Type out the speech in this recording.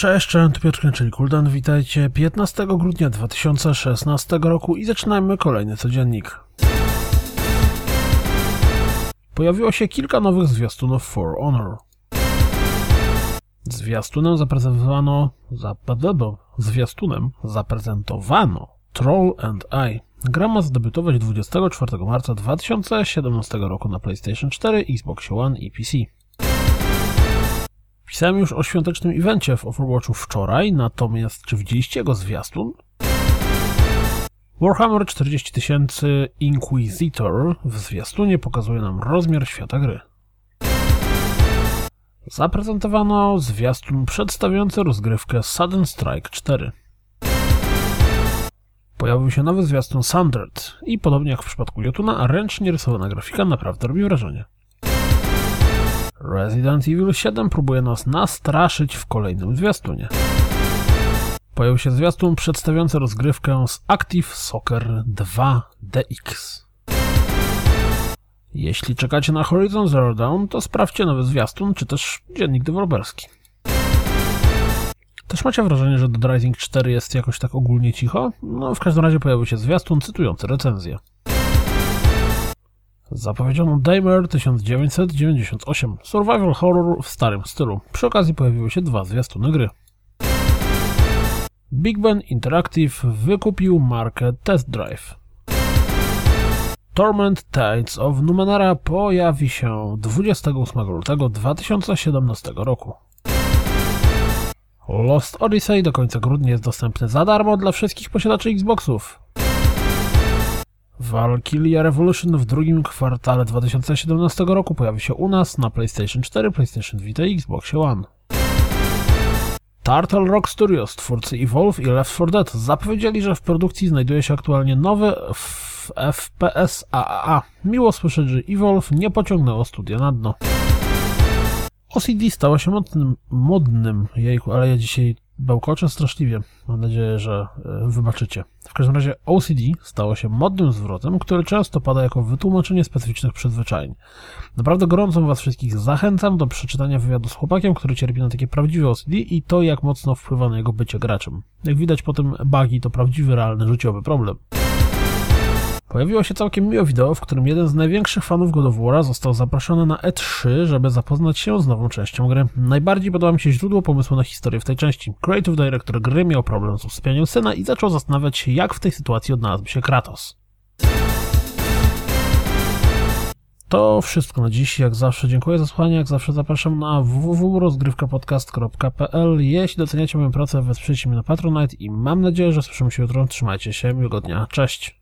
Cześć, cześć, tu Piotr czyli Kuldan, witajcie 15 grudnia 2016 roku i zaczynajmy kolejny codziennik. Pojawiło się kilka nowych zwiastunów For Honor. Zwiastunem zaprezentowano... Zapadebo, zwiastunem zaprezentowano Troll and I. Gra ma zadebiutować 24 marca 2017 roku na PlayStation 4, Xbox One i PC. Pisałem już o świątecznym evencie w Overwatchu wczoraj, natomiast czy widzieliście go zwiastun? Warhammer 40 000 Inquisitor w zwiastunie pokazuje nam rozmiar świata gry. Zaprezentowano zwiastun przedstawiający rozgrywkę Sudden Strike 4. Pojawił się nowy zwiastun Sundered i podobnie jak w przypadku Jotuna, ręcznie rysowana grafika naprawdę robi wrażenie. Resident Evil 7 próbuje nas nastraszyć w kolejnym zwiastunie. Pojawił się zwiastun przedstawiający rozgrywkę z Active Soccer 2 DX. Jeśli czekacie na Horizon Zero Dawn, to sprawdźcie nowy zwiastun, czy też dziennik deweloperski. Też macie wrażenie, że Dead Rising 4 jest jakoś tak ogólnie cicho? No, w każdym razie pojawił się zwiastun cytujący recenzję. Zapowiedziano Daymare 1998, survival horror w starym stylu. Przy okazji pojawiły się dwa zwiastuny gry. Big Ben Interactive wykupił markę Test Drive. Torment Tides of Numenera pojawi się 28 lutego 2017 roku. Lost Odyssey do końca grudnia jest dostępny za darmo dla wszystkich posiadaczy Xboxów. Valkyria Revolution w drugim kwartale 2017 roku pojawi się u nas na PlayStation 4, PlayStation Vita i Xbox One. Turtle Rock Studios, twórcy Evolve i Left 4 Dead, zapowiedzieli, że w produkcji znajduje się aktualnie nowy FPS AAA. Miło słyszeć, że Evolve nie pociągnęło studia na dno. OCD stało się modnym, modnym, jejku, ale ja dzisiaj bełkoczę straszliwie. Mam nadzieję, że e, wybaczycie. W każdym razie OCD stało się modnym zwrotem, który często pada jako wytłumaczenie specyficznych przyzwyczajeń. Naprawdę gorąco Was wszystkich zachęcam do przeczytania wywiadu z chłopakiem, który cierpi na takie prawdziwe OCD i to, jak mocno wpływa na jego bycie graczem. Jak widać po tym bugi to prawdziwy, realny, życiowy problem. Pojawiło się całkiem miłe wideo, w którym jeden z największych fanów God of War został zaproszony na E3, żeby zapoznać się z nową częścią gry. Najbardziej podoba mi się źródło pomysłu na historię w tej części. Creative Director gry miał problem z usypianiem syna i zaczął zastanawiać się, jak w tej sytuacji odnalazł się Kratos. To wszystko na dziś. Jak zawsze dziękuję za słuchanie. Jak zawsze zapraszam na www.rozgrywkapodcast.pl Jeśli doceniacie moją pracę, wesprzyjcie mnie na Patronite i mam nadzieję, że słyszymy się jutro. Trzymajcie się, miłego dnia. Cześć!